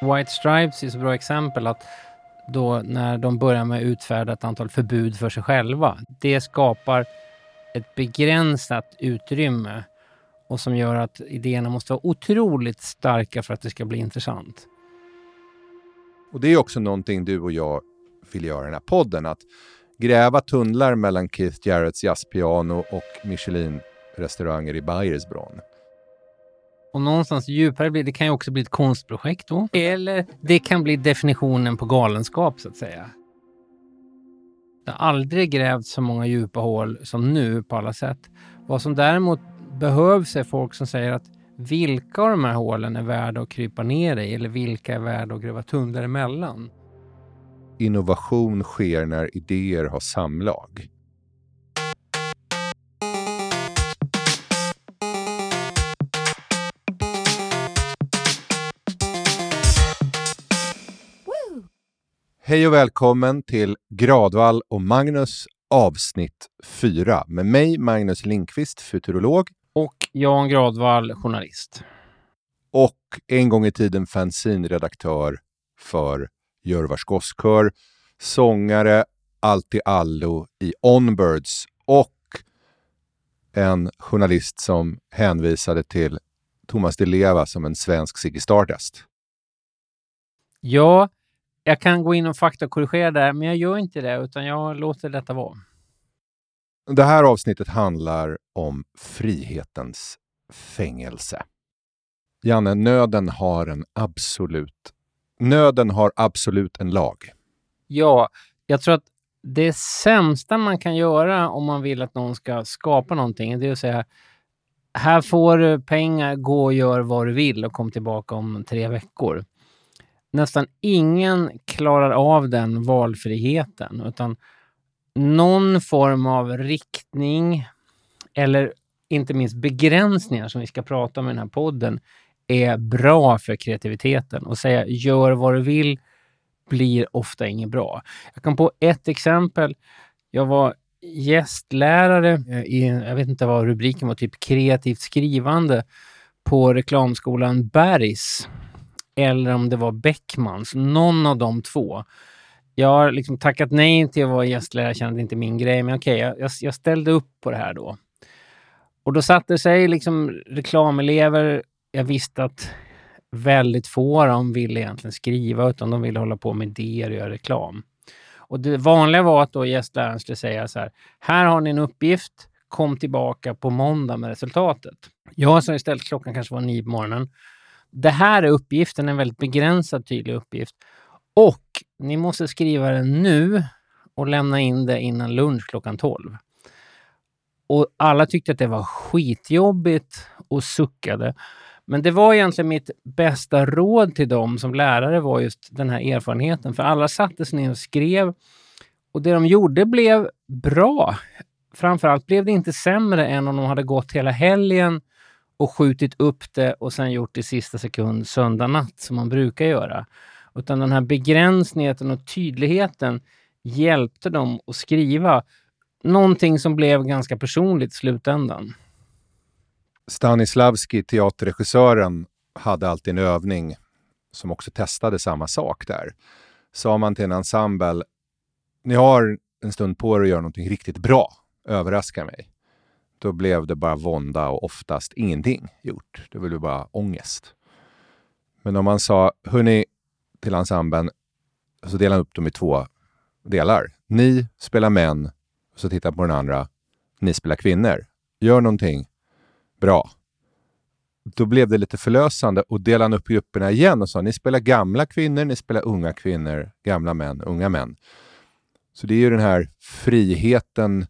White Stripes är ett bra exempel att då när de börjar med att utfärda ett antal förbud för sig själva. Det skapar ett begränsat utrymme och som gör att idéerna måste vara otroligt starka för att det ska bli intressant. Och det är också någonting du och jag vill göra i den här podden, att gräva tunnlar mellan Keith Jarretts jazzpiano och Michelin-restauranger i Bayersbronn. Och någonstans djupare blir det kan ju också bli ett konstprojekt då. Eller det kan bli definitionen på galenskap så att säga. Det har aldrig grävts så många djupa hål som nu på alla sätt. Vad som däremot behövs är folk som säger att vilka av de här hålen är värda att krypa ner i eller vilka är värda att gräva tunnlar emellan. Innovation sker när idéer har samlag. Hej och välkommen till Gradvall och Magnus avsnitt 4 med mig Magnus Linkvist, futurolog. Och Jan Gradvall, journalist. Och en gång i tiden fanzinredaktör för Jörvars Gosskör, sångare allt i allo i Onbirds och en journalist som hänvisade till Thomas Di Leva som en svensk Ziggy Stardust. Ja, jag kan gå in och faktakorrigera där, men jag gör inte det, utan jag låter detta vara. Det här avsnittet handlar om frihetens fängelse. Janne, nöden har en absolut... Nöden har absolut en lag. Ja, jag tror att det sämsta man kan göra om man vill att någon ska skapa någonting, det är att säga här får du pengar, gå och gör vad du vill och kom tillbaka om tre veckor nästan ingen klarar av den valfriheten, utan någon form av riktning eller inte minst begränsningar som vi ska prata om i den här podden är bra för kreativiteten. Och säga gör vad du vill blir ofta inget bra. Jag kan på ett exempel. Jag var gästlärare eh, i, jag vet inte vad rubriken var, typ kreativt skrivande på reklamskolan Bergs eller om det var Beckmans. Någon av de två. Jag har liksom tackat nej till att vara gästlärare, jag kände det inte min grej, men okej, okay, jag, jag, ställde upp på det här då. Och då satte sig liksom reklamelever. Jag visste att väldigt få av dem ville egentligen skriva, utan de ville hålla på med idéer och göra reklam. Och det vanliga var att då gästläraren skulle säga så här, här har ni en uppgift, kom tillbaka på måndag med resultatet. Jag sa istället, klockan kanske var nio på morgonen, det här är uppgiften, en väldigt begränsad tydlig uppgift. Och ni måste skriva den nu och lämna in det innan lunch klockan 12. Och alla tyckte att det var skitjobbigt och suckade. Men det var egentligen mitt bästa råd till dem som lärare var just den här erfarenheten. För alla satte sig ner och skrev och det de gjorde blev bra. Framförallt blev det inte sämre än om de hade gått hela helgen och skjutit upp det och sen gjort det i sista sekund söndag natt som man brukar göra. Utan den här begränsningen och tydligheten hjälpte dem att skriva någonting som blev ganska personligt i slutändan. Stanislavski, teaterregissören, hade alltid en övning som också testade samma sak där. Sa man till en ensemble, ni har en stund på er att göra någonting riktigt bra, överraska mig då blev det bara vånda och oftast ingenting gjort. Det blev bara ångest. Men om man sa, hörni, till ensemblen, så delar han upp dem i två delar. Ni spelar män, och så tittar på den andra, ni spelar kvinnor. Gör någonting bra. Då blev det lite förlösande och delade han upp grupperna igen och sa, ni spelar gamla kvinnor, ni spelar unga kvinnor, gamla män, unga män. Så det är ju den här friheten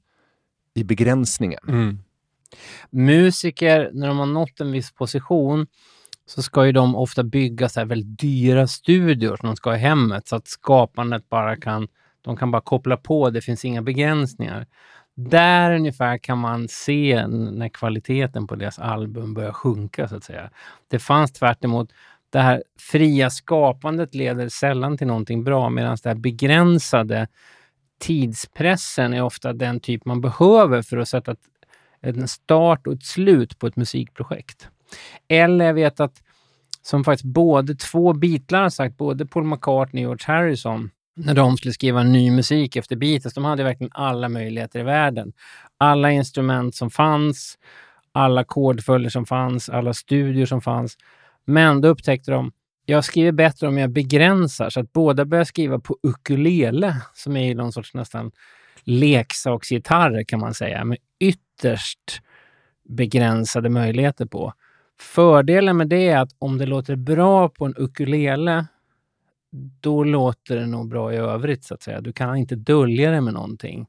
i begränsningen. Mm. Musiker, när de har nått en viss position, så ska ju de ofta bygga så här väldigt dyra studior som de ska ha i hemmet, så att skapandet bara kan, de kan bara koppla på, det finns inga begränsningar. Där ungefär kan man se när kvaliteten på deras album börjar sjunka, så att säga. Det fanns tvärt emot, det här fria skapandet leder sällan till någonting bra, medan det här begränsade tidspressen är ofta den typ man behöver för att sätta en start och ett slut på ett musikprojekt. Eller jag vet att som faktiskt både två Beatlar har sagt, både Paul McCartney och George Harrison, när de skulle skriva ny musik efter Beatles. De hade verkligen alla möjligheter i världen. Alla instrument som fanns, alla kodföljder som fanns, alla studier som fanns. Men då upptäckte de jag skriver bättre om jag begränsar, så att båda börjar skriva på ukulele, som är någon sorts nästan leksaksgitarrer kan man säga, med ytterst begränsade möjligheter på. Fördelen med det är att om det låter bra på en ukulele, då låter det nog bra i övrigt så att säga. Du kan inte dölja det med någonting.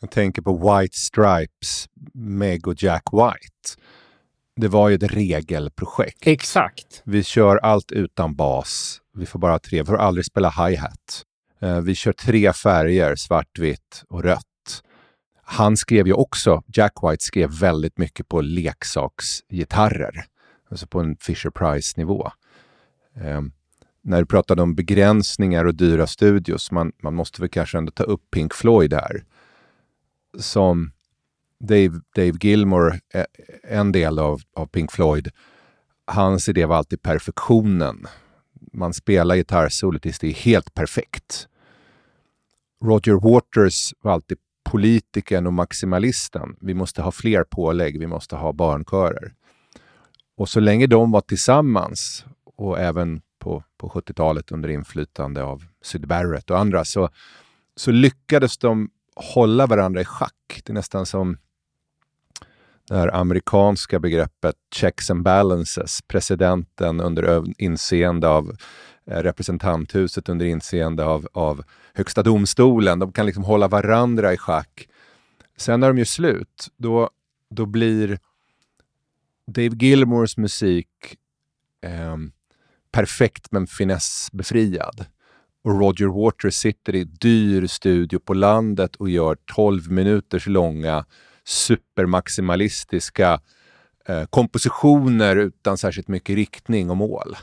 Jag tänker på White Stripes, Meg och Jack White. Det var ju ett regelprojekt. Exakt. Vi kör allt utan bas. Vi får bara tre, vi får aldrig spela hi-hat. Eh, vi kör tre färger, svartvitt och rött. Han skrev ju också, Jack White skrev väldigt mycket på leksaksgitarrer. Alltså på en Fisher Price-nivå. Um, när du pratade om begränsningar och dyra studios, man, man måste väl kanske ändå ta upp Pink Floyd här. Som Dave, Dave Gilmore, eh, en del av, av Pink Floyd, hans idé var alltid perfektionen. Man spelar gitarrsolot tills det är helt perfekt. Roger Waters var alltid politikern och maximalisten. Vi måste ha fler pålägg, vi måste ha barnkörer. Och så länge de var tillsammans och även på, på 70-talet under inflytande av Syd Barrett och andra så, så lyckades de hålla varandra i schack. Det är nästan som det här amerikanska begreppet checks and balances. Presidenten under inseende av eh, representanthuset under inseende av, av Högsta domstolen. De kan liksom hålla varandra i schack. Sen när de gör slut, då, då blir Dave Gilmores musik eh, perfekt men finessbefriad. Och Roger Waters sitter i dyr studio på landet och gör 12 minuters långa supermaximalistiska eh, kompositioner utan särskilt mycket riktning och mål.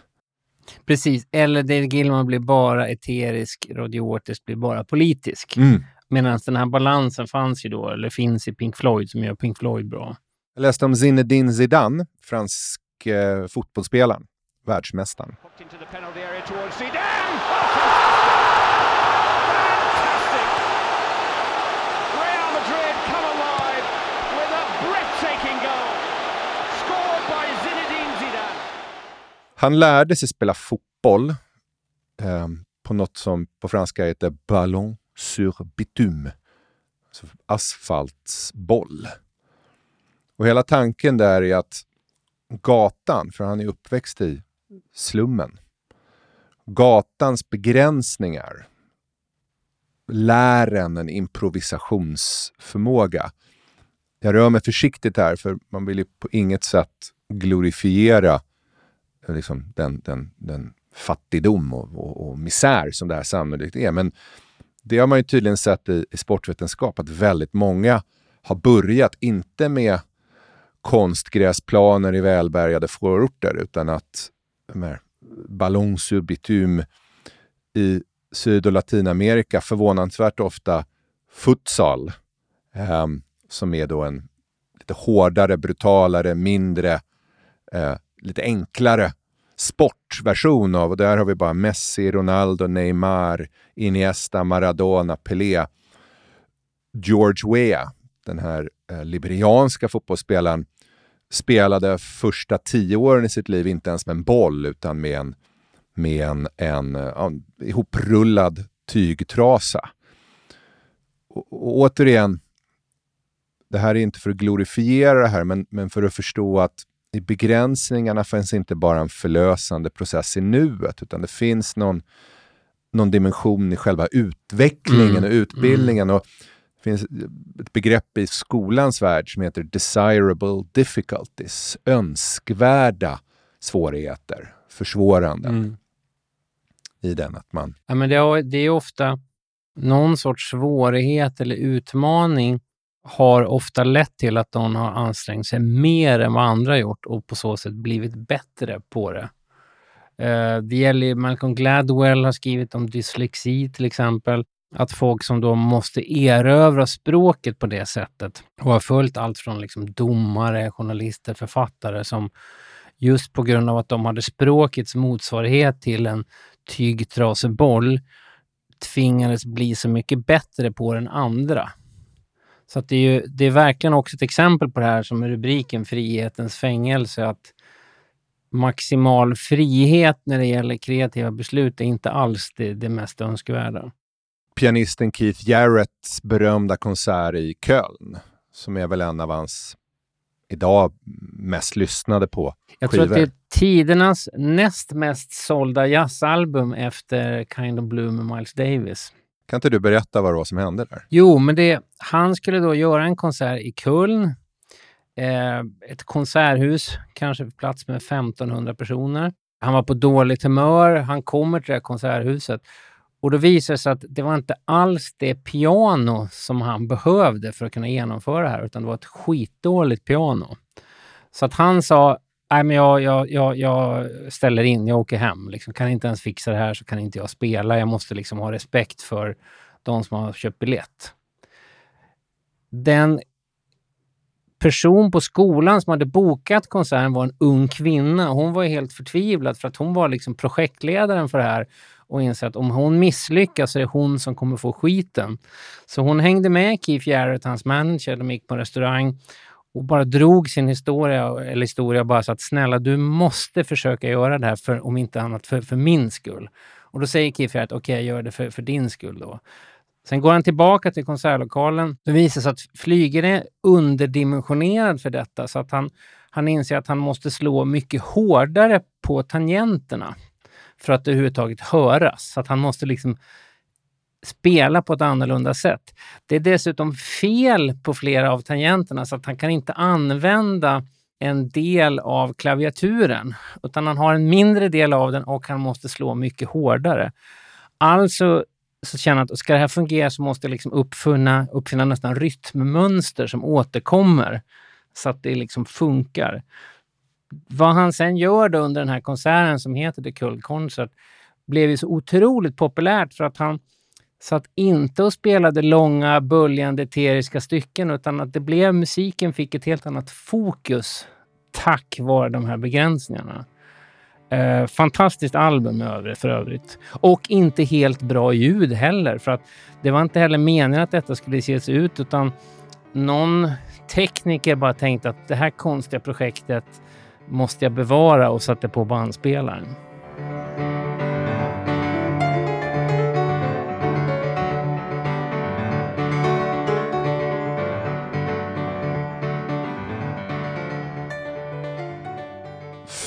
Precis, eller David Gilman blir bara eterisk, Roger Waters blir bara politisk. Mm. Medan den här balansen fanns ju då, eller finns i Pink Floyd, som gör Pink Floyd bra. Jag läste om Zinedine Zidane, fransk eh, fotbollsspelaren, världsmästaren. Han lärde sig spela fotboll eh, på något som på franska heter ballon sur bitume. Alltså asfaltsboll. Och hela tanken där är att gatan, för han är uppväxt i slummen, gatans begränsningar lär en en improvisationsförmåga. Jag rör mig försiktigt här, för man vill ju på inget sätt glorifiera liksom den, den, den fattigdom och, och, och, misär som det här sannolikt är. Men det har man ju tydligen sett i, i sportvetenskap, att väldigt många har börjat, inte med konstgräsplaner i välbärgade förorter, utan att ballong sur bitume i Syd och Latinamerika förvånansvärt ofta futsal, eh, som är då en lite hårdare, brutalare, mindre, eh, lite enklare sportversion av, och där har vi bara Messi, Ronaldo, Neymar, Iniesta, Maradona, Pelé. George Weah, den här eh, liberianska fotbollsspelaren, spelade första tio åren i sitt liv inte ens med en boll utan med en, med en, en, en eh, ihoprullad tygtrasa. Och, och återigen, det här är inte för att glorifiera det här, men, men för att förstå att i begränsningarna finns inte bara en förlösande process i nuet, utan det finns någon, någon dimension i själva utvecklingen mm. och utbildningen. Mm. Och det finns ett begrepp i skolans värld som heter desirable difficulties, önskvärda svårigheter, försvåranden. Mm. I den att man... Ja, men det, är, det är ofta någon sorts svårighet eller utmaning har ofta lett till att de har ansträngt sig mer än vad andra gjort och på så sätt blivit bättre på det. Eh, det gäller Malcolm Gladwell har skrivit om dyslexi till exempel. Att folk som då måste erövra språket på det sättet och har följt allt från liksom domare, journalister, författare som just på grund av att de hade språkets motsvarighet till en tygtrasig boll tvingades bli så mycket bättre på den andra. Så att det, är ju, det är verkligen också ett exempel på det här som är rubriken Frihetens fängelse. Att maximal frihet när det gäller kreativa beslut är inte alls det, det mest önskvärda. Pianisten Keith Jarretts berömda konsert i Köln, som är väl en av hans idag mest lyssnade på Jag tror att det är tidernas näst mest sålda jazzalbum efter Kind of Blue med Miles Davis. Kan inte du berätta vad det var som hände där? Jo, men det, han skulle då göra en konsert i Köln. Eh, ett konserthus, kanske plats med 1500 personer. Han var på dåligt humör. Han kommer till det här konserthuset och då visade det sig att det var inte alls det piano som han behövde för att kunna genomföra det här, utan det var ett skitdåligt piano. Så att han sa, nej men jag, jag, jag, jag ställer in, jag åker hem. Liksom, kan inte ens fixa det här så kan inte jag spela. Jag måste liksom ha respekt för de som har köpt biljett. Den person på skolan som hade bokat konserten var en ung kvinna. Hon var helt förtvivlad för att hon var liksom projektledaren för det här och inser att om hon misslyckas så är det hon som kommer få skiten. Så hon hängde med Keith Jarrett, hans manager, de gick på restaurang och bara drog sin historia, eller historia bara så att snälla, du måste försöka göra det här, för, om inte annat för, för min skull. Och då säger Kiffi att okej, okay, jag gör det för, för din skull då. Sen går han tillbaka till konsertlokalen. Det visar sig att flygen är underdimensionerad för detta, så att han, han inser att han måste slå mycket hårdare på tangenterna för att överhuvudtaget höras. Så att han måste liksom spela på ett annorlunda sätt. Det är dessutom fel på flera av tangenterna så att han kan inte använda en del av klaviaturen, utan han har en mindre del av den och han måste slå mycket hårdare. Alltså så känner att ska det här fungera så måste jag liksom uppfinna, uppfinna nästan rytmmönster som återkommer så att det liksom funkar vad han sen gör då under den här konserten som heter The Cold Concert blev ju så otroligt populärt för att han satt inte och spelade långa böljande eteriska stycken utan att det blev musiken fick ett helt annat fokus tack vare de här begränsningarna. Eh, fantastiskt album för övrigt. Och inte helt bra ljud heller för att det var inte heller meningen att detta skulle ses ut utan någon tekniker bara tänkte att det här konstiga projektet måste jag bevara och satte på bandspelaren.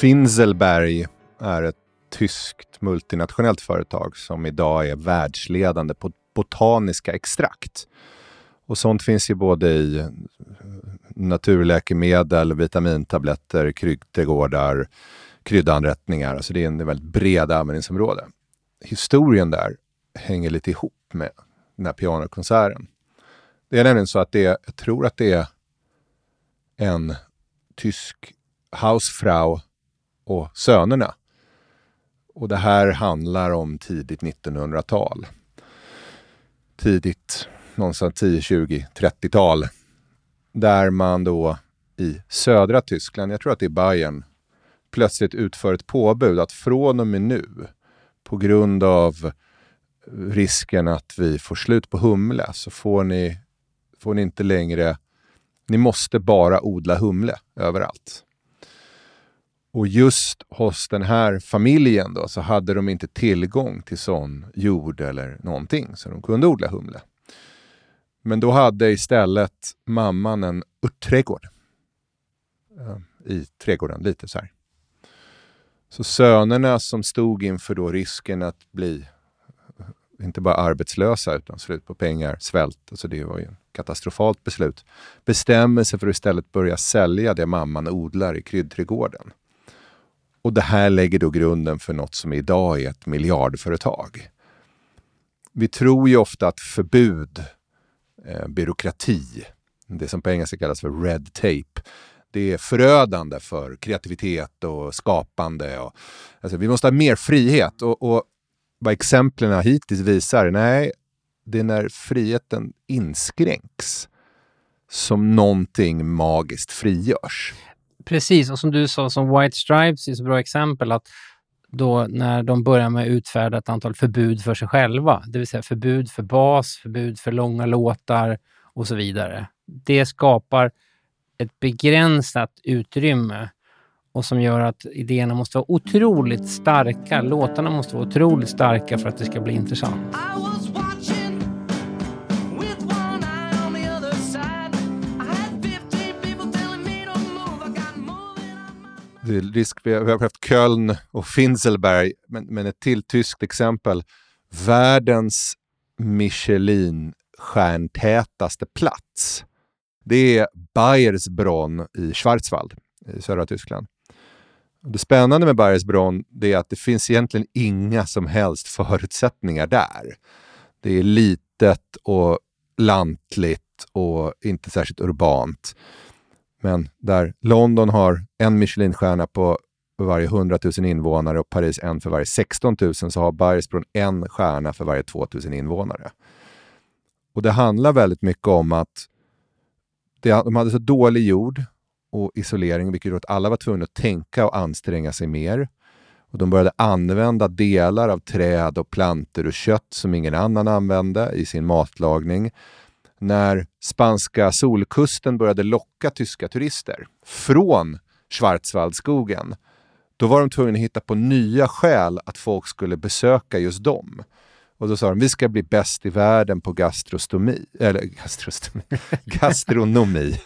Finzelberg är ett tyskt multinationellt företag som idag är världsledande på botaniska extrakt. Och sånt finns ju både i naturläkemedel, vitamintabletter, kryddträdgårdar, kryddanrättningar. Alltså det är en väldigt bred användningsområde. Historien där hänger lite ihop med den här pianokonserten. Det är nämligen så att det, jag tror att det är en tysk Hausfrau och sönerna. Och det här handlar om tidigt 1900-tal. Tidigt, någonstans 10, 20, 30-tal där man då i södra Tyskland, jag tror att det är Bayern, plötsligt utför ett påbud att från och med nu, på grund av risken att vi får slut på humle, så får ni, får ni inte längre... Ni måste bara odla humle överallt. Och just hos den här familjen då, så hade de inte tillgång till sån jord eller någonting, så de kunde odla humle. Men då hade istället mamman en örtträdgård eh, i trädgården, lite så här. Så sönerna som stod inför då risken att bli eh, inte bara arbetslösa utan slut på pengar, svält, alltså det var ju ett katastrofalt beslut, bestämmer sig för att istället börja sälja det mamman odlar i kryddträdgården. Och det här lägger då grunden för något som idag är ett miljardföretag. Vi tror ju ofta att förbud eh, byråkrati, det som på engelska kallas för red tape, det är förödande för kreativitet och skapande. Och, alltså, vi måste ha mer frihet. Och, och vad exemplen hittills visar, nej, det är när friheten inskränks som någonting magiskt frigörs. Precis, och som du sa, som White Stripes är ett bra exempel, att då när de börjar med att utfärda ett antal förbud för sig själva, det vill säga förbud för bas, förbud för långa låtar och så vidare. Det skapar ett begränsat utrymme och som gör att idéerna måste vara otroligt starka. Låtarna måste vara otroligt starka för att det ska bli intressant. Det är risk, vi har haft Köln och Finselberg, men, men ett till tyskt exempel. Världens Michelin-stjärntätaste plats. Det är Bayersbronn i Schwarzwald i södra Tyskland. Det spännande med Bayersbronn är att det finns egentligen inga som helst förutsättningar där. Det är litet och lantligt och inte särskilt urbant. Men där London har en Michelinstjärna på varje 100 000 invånare och Paris en för varje 16 000 så har Bergsbron en stjärna för varje 2 000 invånare. Och det handlar väldigt mycket om att de hade så dålig jord och isolering, vilket gjorde att alla var tvungna att tänka och anstränga sig mer. Och de började använda delar av träd och plantor och kött som ingen annan använde i sin matlagning när spanska solkusten började locka tyska turister från Schwarzwaldskogen, då var de tvungna att hitta på nya skäl att folk skulle besöka just dem. Och då sa de, vi ska bli bäst i världen på gastrostomi, eller gastrostomi, gastronomi.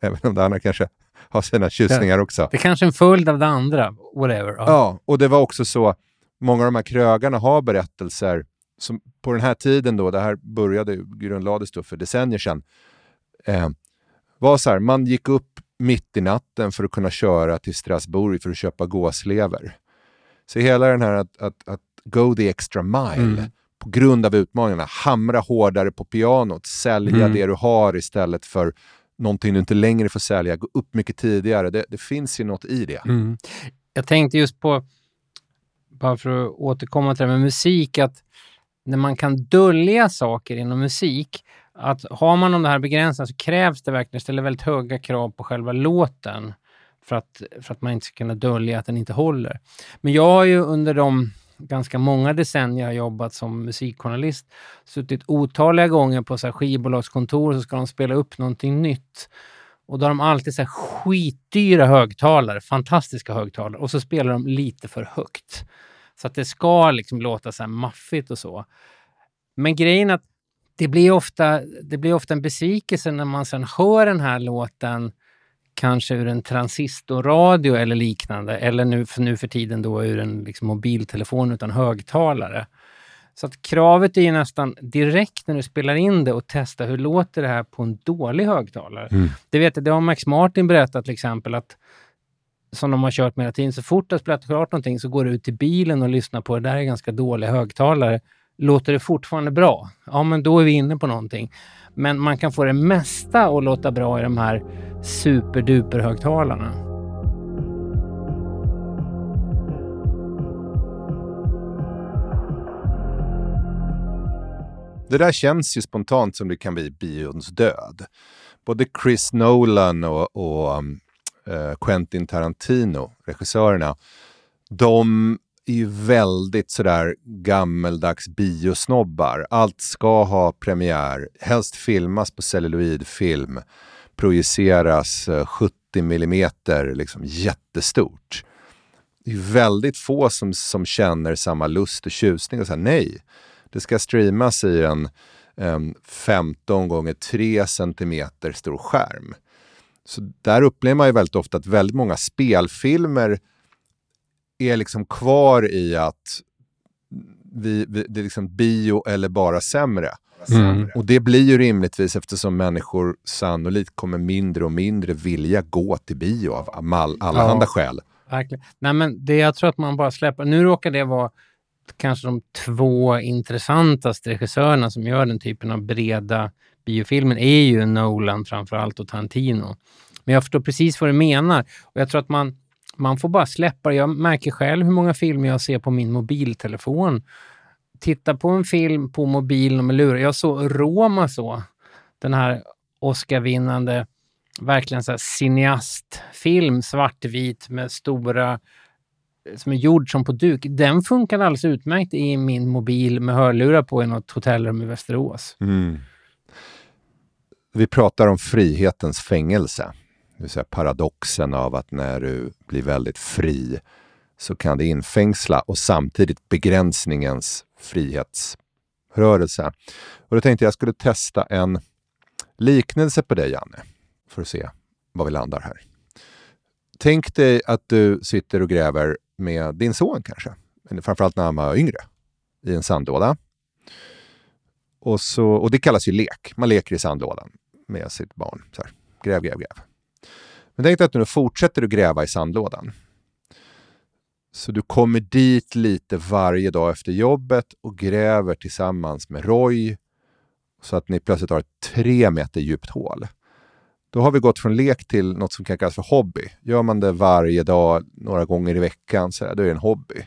Även om det andra kanske har sina tjusningar också. Det är kanske är en följd av det andra, whatever. Ja. ja, och det var också så, många av de här krögarna har berättelser som på den här tiden då, det här började, grundlades då för decennier sedan, eh, var så här, man gick upp mitt i natten för att kunna köra till Strasbourg för att köpa gåslever. Så hela den här att, att, att go the extra mile, mm. på grund av utmaningarna, hamra hårdare på pianot, sälja mm. det du har istället för någonting du inte längre får sälja, gå upp mycket tidigare. Det, det finns ju något i det. Mm. Jag tänkte just på, bara för att återkomma till det med musik, att när man kan dölja saker inom musik, att har man de här begränsningarna så krävs det verkligen, ställer väldigt höga krav på själva låten för att, för att man inte ska kunna dölja att den inte håller. Men jag har ju under de ganska många decennier jag jobbat som musikjournalist suttit otaliga gånger på så här skivbolagskontor så ska de spela upp någonting nytt. Och då har de alltid så här skitdyra högtalare, fantastiska högtalare, och så spelar de lite för högt. Så att det ska liksom låta så här maffigt och så. Men grejen är att det blir, ofta, det blir ofta en besvikelse när man sen hör den här låten kanske ur en transistorradio eller liknande, eller nu för, nu för tiden då ur en liksom mobiltelefon utan högtalare. Så att kravet är ju nästan direkt när du spelar in det och testa hur låter det här på en dålig högtalare. Mm. Det, vet, det har Max Martin berättat till exempel att som de har kört med hela tiden. Så fort det har spelat klart någonting så går du ut till bilen och lyssnar på det. där är ganska dåliga högtalare. Låter det fortfarande bra? Ja, men då är vi inne på någonting. Men man kan få det mesta att låta bra i de här superduper högtalarna. Det där känns ju spontant som det kan bli bions död. Både Chris Nolan och, och um, Eh, Quentin Tarantino, regissörerna, de är ju väldigt sådär gammeldags biosnobbar. Allt ska ha premiär, helst filmas på celluloidfilm, projiceras eh, 70 millimeter, liksom jättestort. Det är väldigt få som, som känner samma lust och tjusning och säger nej, det ska streamas i en en 15 gånger 3 centimeter stor skärm. Så där upplever man ju väldigt ofta att väldigt många spelfilmer är liksom kvar i att vi, vi, det är liksom bio eller bara sämre. Mm. Och det blir ju rimligtvis eftersom människor sannolikt kommer mindre och mindre vilja gå till bio av all, allehanda ja, skäl. Verkligen. Nej, men det jag tror att man bara släpper. Nu råkar det vara kanske de två intressantaste regissörerna som gör den typen av breda biofilmen är ju Nolan framförallt och Tarantino. Men jag förstår precis vad du menar och jag tror att man, man får bara släppa det. Jag märker själv hur många filmer jag ser på min mobiltelefon. Titta på en film på mobilen och med lurar. Jag såg Roma så, den här Oscar-vinnande verkligen så här cineastfilm, svartvit med stora som är gjord som på duk, den funkar alldeles utmärkt i min mobil med hörlurar på i något hotellrum i Västerås. Mm. Vi pratar om frihetens fängelse. Det vill säga paradoxen av att när du blir väldigt fri så kan det infängsla och samtidigt begränsningens frihetsrörelse. Och då tänkte jag skulle testa en liknelse på dig, Janne, för att se var vi landar här. Tänk dig att du sitter och gräver med din son kanske, framförallt när han var yngre, i en sandlåda. Och, så, och det kallas ju lek. Man leker i sandlådan med sitt barn. Så här, gräv, gräv, gräv. Men tänk dig att du nu fortsätter att gräva i sandlådan. Så du kommer dit lite varje dag efter jobbet och gräver tillsammans med Roy så att ni plötsligt har ett tre meter djupt hål. Då har vi gått från lek till något som kan kallas för hobby. Gör man det varje dag, några gånger i veckan, så här, då är det en hobby.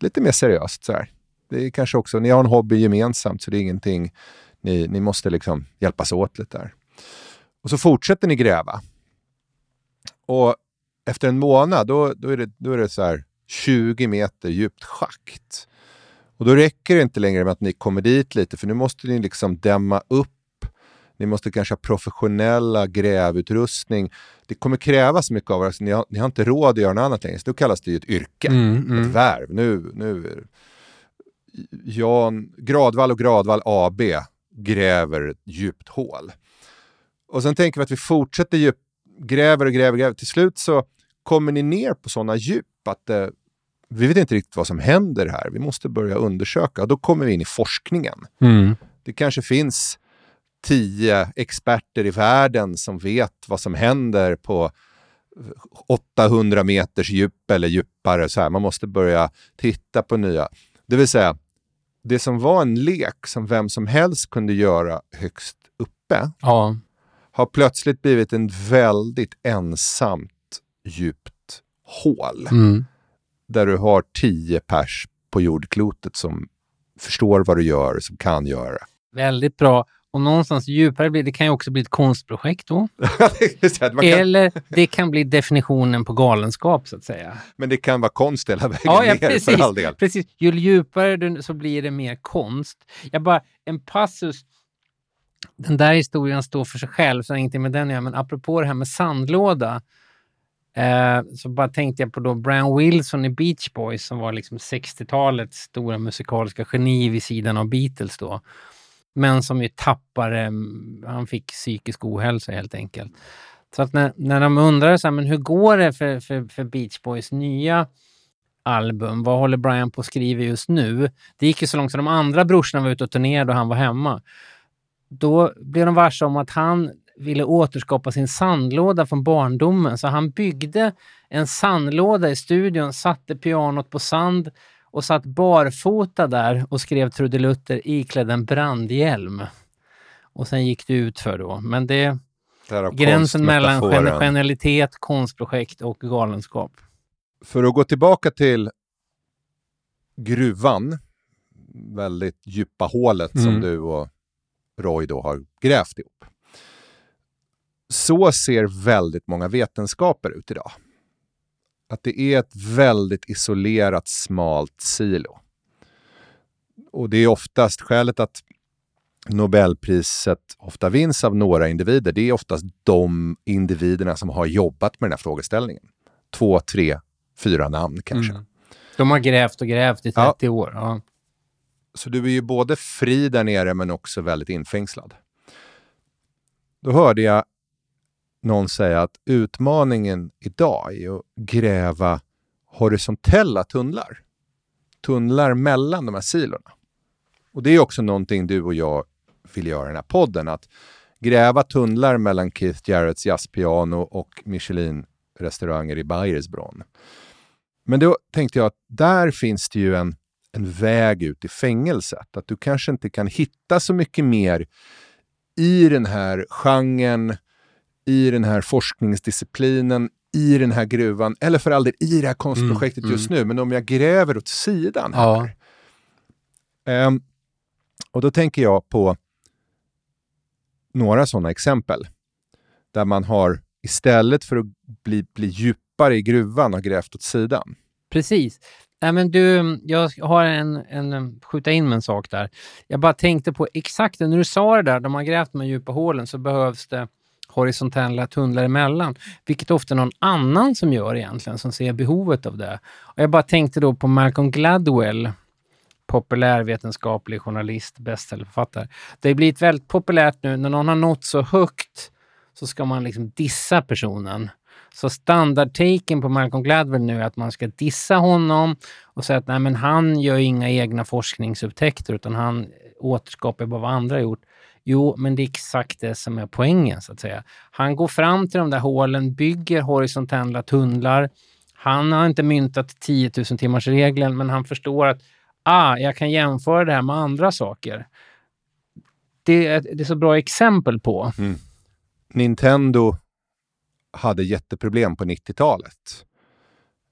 Lite mer seriöst. Så här. Det är kanske också, ni har en hobby gemensamt, så det är ingenting, ni, ni måste liksom hjälpas åt lite där. Och så fortsätter ni gräva. Och efter en månad, då, då är det, då är det så här 20 meter djupt schakt. Och då räcker det inte längre med att ni kommer dit lite, för nu måste ni liksom dämma upp ni måste kanske ha professionella grävutrustning. Det kommer krävas mycket av er, alltså, ni, har, ni har inte råd att göra något annat längre. Så då kallas det ju ett yrke, mm, mm. ett värv. Nu, nu Jan Gradvall och Gradvall AB gräver ett djupt hål. Och sen tänker vi att vi fortsätter djup, gräver och gräver, gräver. Till slut så kommer ni ner på sådana djup att eh, vi vet inte riktigt vad som händer här. Vi måste börja undersöka. Och då kommer vi in i forskningen. Mm. Det kanske finns tio experter i världen som vet vad som händer på 800 meters djup eller djupare. Så här. Man måste börja titta på nya. Det vill säga, det som var en lek som vem som helst kunde göra högst uppe ja. Har plötsligt blivit en väldigt ensamt djupt hål. Mm. Där du har tio pers på jordklotet som förstår vad du gör, som kan göra. Väldigt bra. Och någonstans djupare blir det kan ju också bli ett konstprojekt då. Eller det kan bli definitionen på galenskap så att säga. Men det kan vara konst hela vägen ja, ja, ner precis, för all del. Precis. Ju djupare du, så blir det mer konst. Jag bara, en passus. Den där historien står för sig själv, så ingenting med den att göra. Men apropå det här med sandlåda. Eh, så bara tänkte jag på då Brian Wilson i Beach Boys som var liksom 60-talets stora musikaliska geni vid sidan av Beatles då men som ju tappade, mm, han fick psykisk ohälsa helt enkelt. Så att när, när de undrar så här, men hur går det för, för, för Beach Boys nya album? Vad håller Brian på att skriva just nu? Det gick ju så långt så de andra brorsorna var ute och turnerade och han var hemma. Då blev de varse om att han ville återskapa sin sandlåda från barndomen, så han byggde en sandlåda i studion, satte pianot på sand, och satt barfota där och skrev trudelutter iklädd en brandhjälm. Och sen gick det ut för då. Men det gränsen mellan genialitet, konstprojekt och galenskap. För att gå tillbaka till gruvan, väldigt djupa hålet mm. som du och Roy då har grävt ihop. Så ser väldigt många vetenskaper ut idag att det är ett väldigt isolerat, smalt silo. Och det är oftast skälet att Nobelpriset ofta vinns av några individer. Det är oftast de individerna som har jobbat med den här frågeställningen. Två, tre, fyra namn kanske. Mm. De har grävt och grävt i 30 ja. år. Ja. Så du är ju både fri där nere men också väldigt infängslad. Då hörde jag någon säga att utmaningen idag är att gräva horisontella tunnlar. Tunnlar mellan de här silorna. Och det är också någonting du och jag vill göra i den här podden. Att gräva tunnlar mellan Keith Jarretts jazzpiano och Michelin-restauranger i Bayersbronn. Men då tänkte jag att där finns det ju en, en väg ut i fängelset. Att du kanske inte kan hitta så mycket mer i den här genren i den här forskningsdisciplinen, i den här gruvan, eller för all del i det här konstprojektet mm, just mm. nu, men om jag gräver åt sidan här. Ja. Um, och då tänker jag på några sådana exempel där man har istället för att bli, bli djupare i gruvan har grävt åt sidan. Precis. Nej, men du, jag har en, en, skjuta in med en sak där. Jag bara tänkte på exakt när du sa det där, de har grävt de här djupa hålen så behövs det horisontella tunnlar emellan, vilket ofta någon annan som gör egentligen, som ser behovet av det. Och jag bara tänkte då på Malcolm Gladwell, populärvetenskaplig journalist, bestsellerförfattare. Det har blivit väldigt populärt nu, när någon har nått så högt så ska man liksom dissa personen. Så standardtaken på Malcolm Gladwell nu är att man ska dissa honom och säga att nej, men han gör inga egna forskningsupptäckter utan han återskapar bara vad andra har gjort. Jo, men det är exakt det som är poängen så att säga. Han går fram till de där hålen, bygger horisontella tunnlar. Han har inte myntat 10 000 timmars regeln, men han förstår att ah, jag kan jämföra det här med andra saker. Det är, det är så bra exempel på. Mm. Nintendo hade jätteproblem på 90-talet.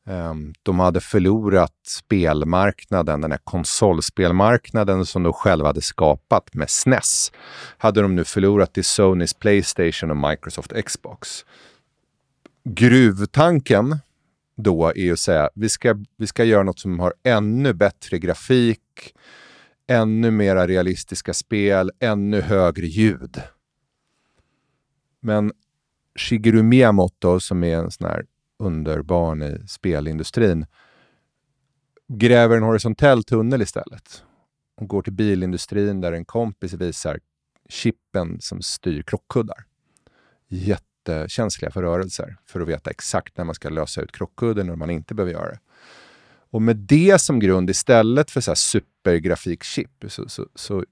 Ehm, de hade förlorat spelmarknaden, den här konsolspelmarknaden som de själva hade skapat med SNES. Hade de nu förlorat till Sonys Playstation och Microsoft Xbox. Gruvtanken då är att säga vi ska, vi ska göra något som har ännu bättre grafik, ännu mera realistiska spel, ännu högre ljud. Men Shigeru Miyamoto som är en sån här underbarn i spelindustrin gräver en horisontell tunnel istället och går till bilindustrin där en kompis visar chippen som styr krockkuddar. Jättekänsliga för rörelser för att veta exakt när man ska lösa ut krockkudden och när man inte behöver göra det. Och med det som grund istället för så här supergrafikchip så, så, så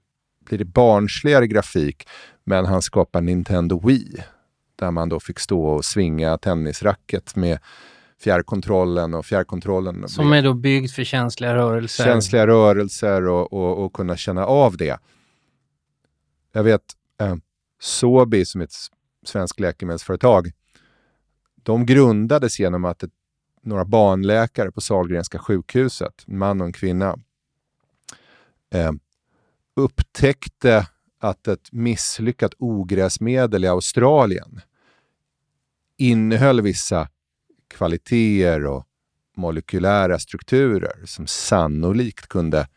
blir det barnsligare grafik men han skapar Nintendo Wii där man då fick stå och svinga tennisracket med fjärrkontrollen och fjärrkontrollen. Som är då byggd för känsliga rörelser. Känsliga rörelser och, och, och kunna känna av det. Jag vet eh, Sobi som är ett svenskt läkemedelsföretag. De grundades genom att ett, några barnläkare på Sahlgrenska sjukhuset, en man och en kvinna, eh, upptäckte att ett misslyckat ogräsmedel i Australien innehöll vissa kvaliteter och molekylära strukturer som sannolikt kunde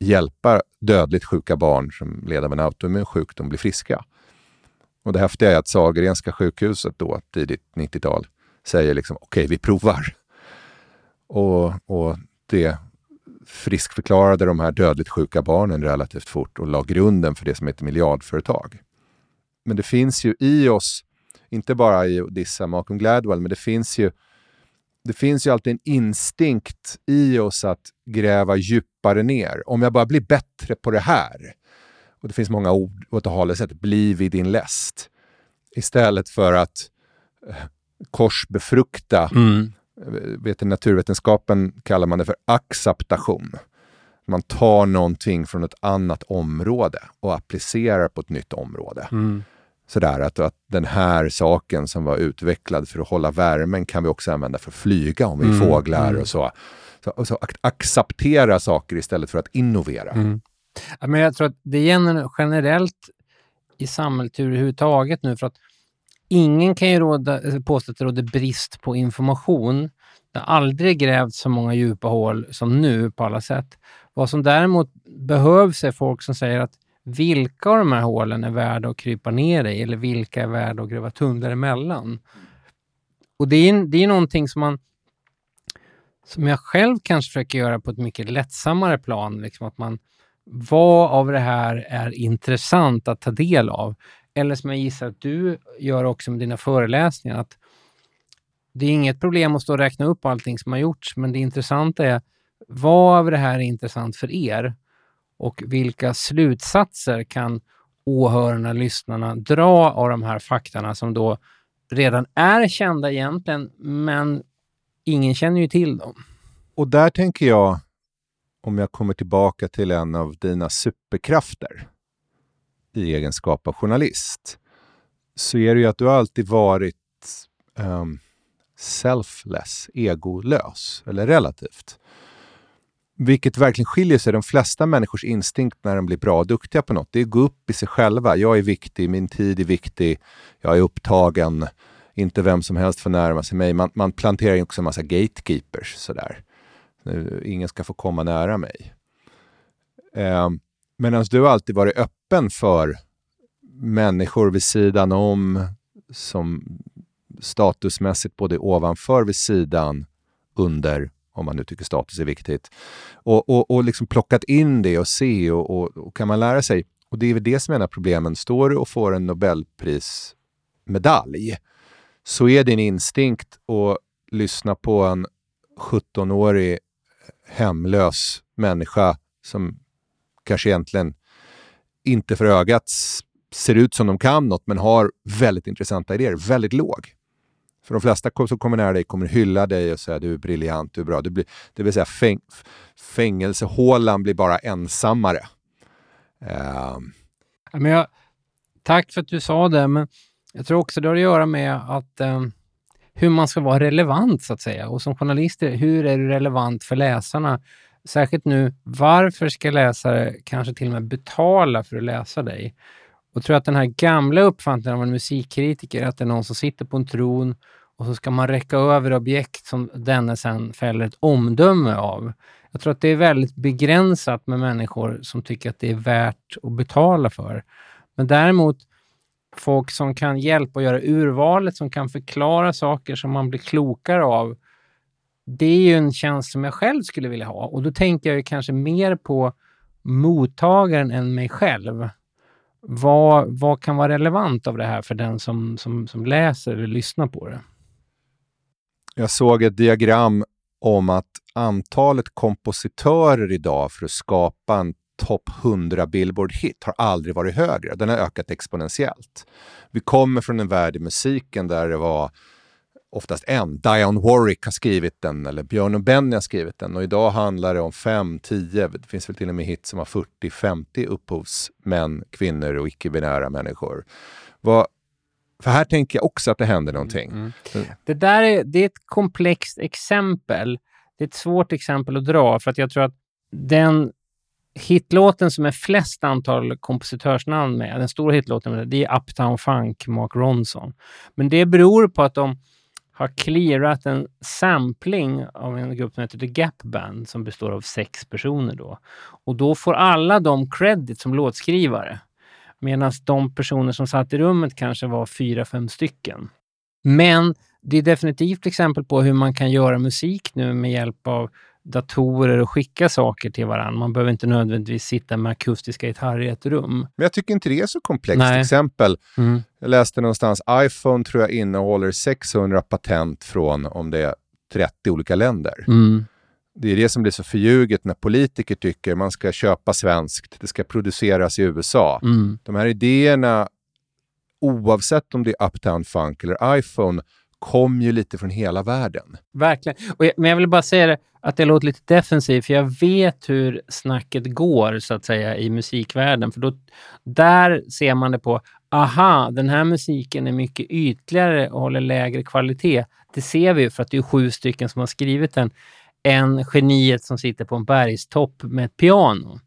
hjälpa dödligt sjuka barn som led av en autoimmun sjukdom bli friska. Och det häftiga är att Sahlgrenska sjukhuset då, tidigt 90-tal, säger liksom okej, okay, vi provar. Och, och det friskförklarade de här dödligt sjuka barnen relativt fort och la grunden för det som heter miljardföretag. Men det finns ju i oss inte bara i att dissa Malcolm Gladwell, men det finns ju det finns ju alltid en instinkt i oss att gräva djupare ner. Om jag bara blir bättre på det här. Och det finns många ord åt det hållet, bli vid din läst. Istället för att eh, korsbefrukta. Mm. Vet, I naturvetenskapen kallar man det för acceptation. Man tar någonting från ett annat område och applicerar på ett nytt område. Mm sådär att, att den här saken som var utvecklad för att hålla värmen kan vi också använda för att flyga om vi är mm, fåglar mm. och så. Så, och så acceptera saker istället för att innovera. Mm. Ja, men jag tror att det gäller generellt i samhället överhuvudtaget nu för att ingen kan ju råda, påstå att det råder brist på information. Det har aldrig grävts så många djupa hål som nu på alla sätt. Vad som däremot behövs är folk som säger att vilka av de här hålen är värda att krypa ner i eller vilka är värda att gräva tunnlar emellan? Och det är, det är någonting som man som jag själv kanske försöker göra på ett mycket lättsammare plan. Liksom att man, vad av det här är intressant att ta del av? Eller som jag gissar att du gör också med dina föreläsningar, att det är inget problem att stå och räkna upp allting som har gjorts, men det intressanta är vad av det här är intressant för er? Och vilka slutsatser kan åhörarna, lyssnarna dra av de här faktorna som då redan är kända egentligen, men ingen känner ju till dem. Och där tänker jag, om jag kommer tillbaka till en av dina superkrafter i egenskap av journalist, så är det ju att du alltid varit um, selfless, egolös, eller relativt. Vilket verkligen skiljer sig. De flesta människors instinkt när de blir bra och duktiga på något, det är att gå upp i sig själva. Jag är viktig, min tid är viktig, jag är upptagen, inte vem som helst får närma sig mig. Man, man planterar också en massa gatekeepers sådär. Ingen ska få komma nära mig. Eh, Medan du alltid varit öppen för människor vid sidan om, som statusmässigt både ovanför, vid sidan, under, om man nu tycker status är viktigt. Och, och, och liksom plockat in det och se och, och, och, kan man lära sig. Och det är väl det som är en av problemen. Står du och får en Nobelprismedalj så är din instinkt att lyssna på en 17-årig eh, hemlös människa som kanske egentligen inte för ögat ser ut som de kan något men har väldigt intressanta idéer, väldigt låg. För de flesta som kommer nära dig kommer hylla dig och säga du är briljant, du är bra. Du blir, det vill säga fäng, fängelsehålan blir bara ensammare. Uh. men jag, tack för att du sa det, men jag tror också det har att göra med att um, hur man ska vara relevant så att säga. Och som journalist, hur är du relevant för läsarna? Särskilt nu, varför ska läsare kanske till och med betala för att läsa dig? Och tror att den här gamla uppfattningen av en musikkritiker, att det är någon som sitter på en tron och så ska man räcka över objekt som denne sen fäller ett omdöme av. Jag tror att det är väldigt begränsat med människor som tycker att det är värt att betala för. Men däremot folk som kan hjälpa att göra urvalet, som kan förklara saker som man blir klokare av. Det är ju en tjänst som jag själv skulle vilja ha och då tänker jag kanske mer på mottagaren än mig själv vad, vad kan vara relevant av det här för den som, som, som läser eller lyssnar på det? Jag såg ett diagram om att antalet kompositörer idag för att skapa en topp 100 Billboard-hit har aldrig varit högre. Den har ökat exponentiellt. Vi kommer från en värld i musiken där det var oftast en. Dionne Warwick har skrivit den eller Björn och Benny har skrivit den och idag handlar det om fem, tio, det finns väl till och med hit som har 40, 50 upphovsmän, kvinnor och icke-binära människor. Vad, för här tänker jag också att det händer någonting. Mm. Mm. Det där är, det är ett komplext exempel. Det är ett svårt exempel att dra för att jag tror att den hitlåten som är flest antal kompositörsnamn med, den stora hitlåten, det är Uptown Funk, Mark Ronson. Men det beror på att de har clearat en sampling av en grupp som heter The Gap Band som består av sex personer. Då. Och då får alla de credit som låtskrivare. Medan de personer som satt i rummet kanske var fyra, fem stycken. Men det är definitivt exempel på hur man kan göra musik nu med hjälp av datorer och skicka saker till varandra. Man behöver inte nödvändigtvis sitta med akustiska gitarrer i ett rum. Men jag tycker inte det är så komplext. Nej. Exempel, mm. jag läste någonstans, iPhone tror jag innehåller 600 patent från, om det är 30 olika länder. Mm. Det är det som blir så förljuget när politiker tycker man ska köpa svenskt, det ska produceras i USA. Mm. De här idéerna, oavsett om det är Uptown Funk eller iPhone, kom ju lite från hela världen. Verkligen. Och jag, men jag vill bara säga det, att det låter lite defensivt, för jag vet hur snacket går så att säga i musikvärlden. För då, där ser man det på, aha, den här musiken är mycket ytligare och håller lägre kvalitet. Det ser vi ju för att det är sju stycken som har skrivit den, än geniet som sitter på en bergstopp med ett piano.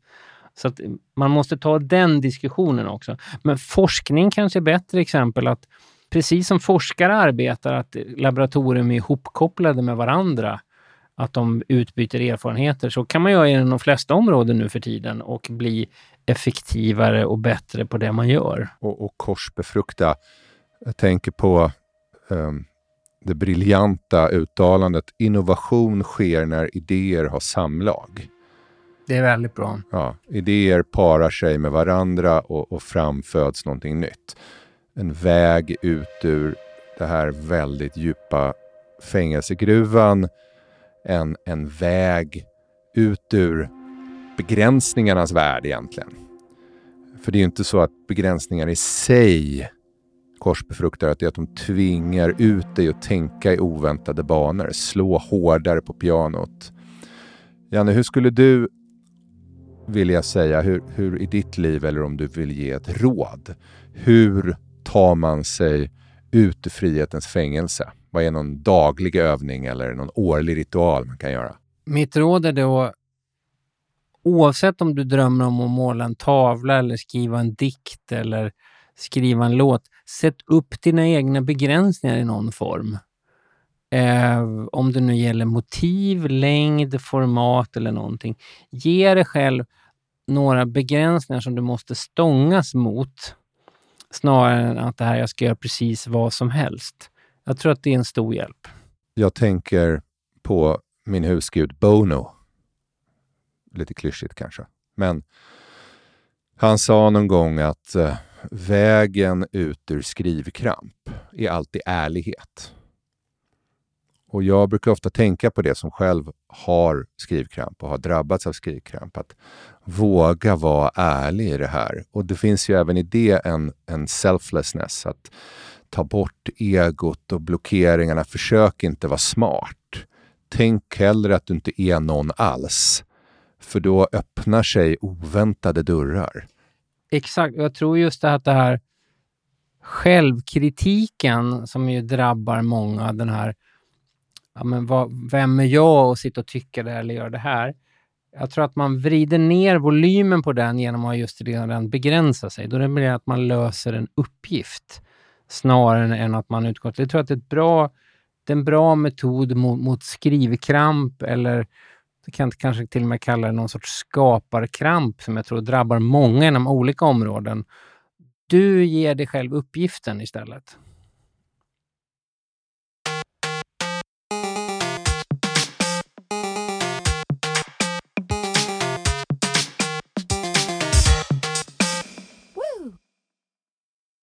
Så att man måste ta den diskussionen också. Men forskning kanske är bättre exempel att precis som forskare arbetar, att laboratorium är ihopkopplade med varandra, att de utbyter erfarenheter, så kan man göra inom de flesta områden nu för tiden och bli effektivare och bättre på det man gör. Och, och korsbefrukta. Jag tänker på um, det briljanta uttalandet innovation sker när idéer har samlag. Det är väldigt bra. Ja, idéer parar sig med varandra och, och framföds någonting nytt en väg ut ur det här väldigt djupa fängelsegruvan. En, en väg ut ur begränsningarnas värld egentligen. För det är ju inte så att begränsningar i sig korsbefruktar, att det är att de tvingar ut dig att tänka i oväntade banor, slå hårdare på pianot. Janne, hur skulle du vilja säga, hur, hur i ditt liv, eller om du vill ge ett råd, hur tar man sig ut ur frihetens fängelse? Vad är någon daglig övning eller någon årlig ritual man kan göra? Mitt råd är då, oavsett om du drömmer om att måla en tavla eller skriva en dikt eller skriva en låt. Sätt upp dina egna begränsningar i någon form. Eh, om det nu gäller motiv, längd, format eller någonting. Ge dig själv några begränsningar som du måste stångas mot snarare än att det här jag ska göra precis vad som helst. Jag tror att det är en stor hjälp. Jag tänker på min husgud Bono. Lite klyschigt kanske. Men han sa någon gång att eh, vägen ut ur skrivkramp är alltid ärlighet. Och jag brukar ofta tänka på det som själv har skrivkramp och har drabbats av skrivkramp. Att våga vara ärlig i det här. Och det finns ju även i det en, en selflessness. Att ta bort egot och blockeringarna. Försök inte vara smart. Tänk hellre att du inte är någon alls. För då öppnar sig oväntade dörrar. Exakt. Jag tror just det att det här självkritiken som ju drabbar många, den här ja, men vad, vem är jag att sitta och tycka det eller göra det här? Jag tror att man vrider ner volymen på den genom att just redan begränsa sig. Då blir det att man löser en uppgift snarare än att man utgår Jag tror att det är, ett bra, det är en bra metod mot, mot skrivkramp eller det kan kanske till och med kalla det någon sorts skaparkramp som jag tror drabbar många inom olika områden. Du ger dig själv uppgiften istället.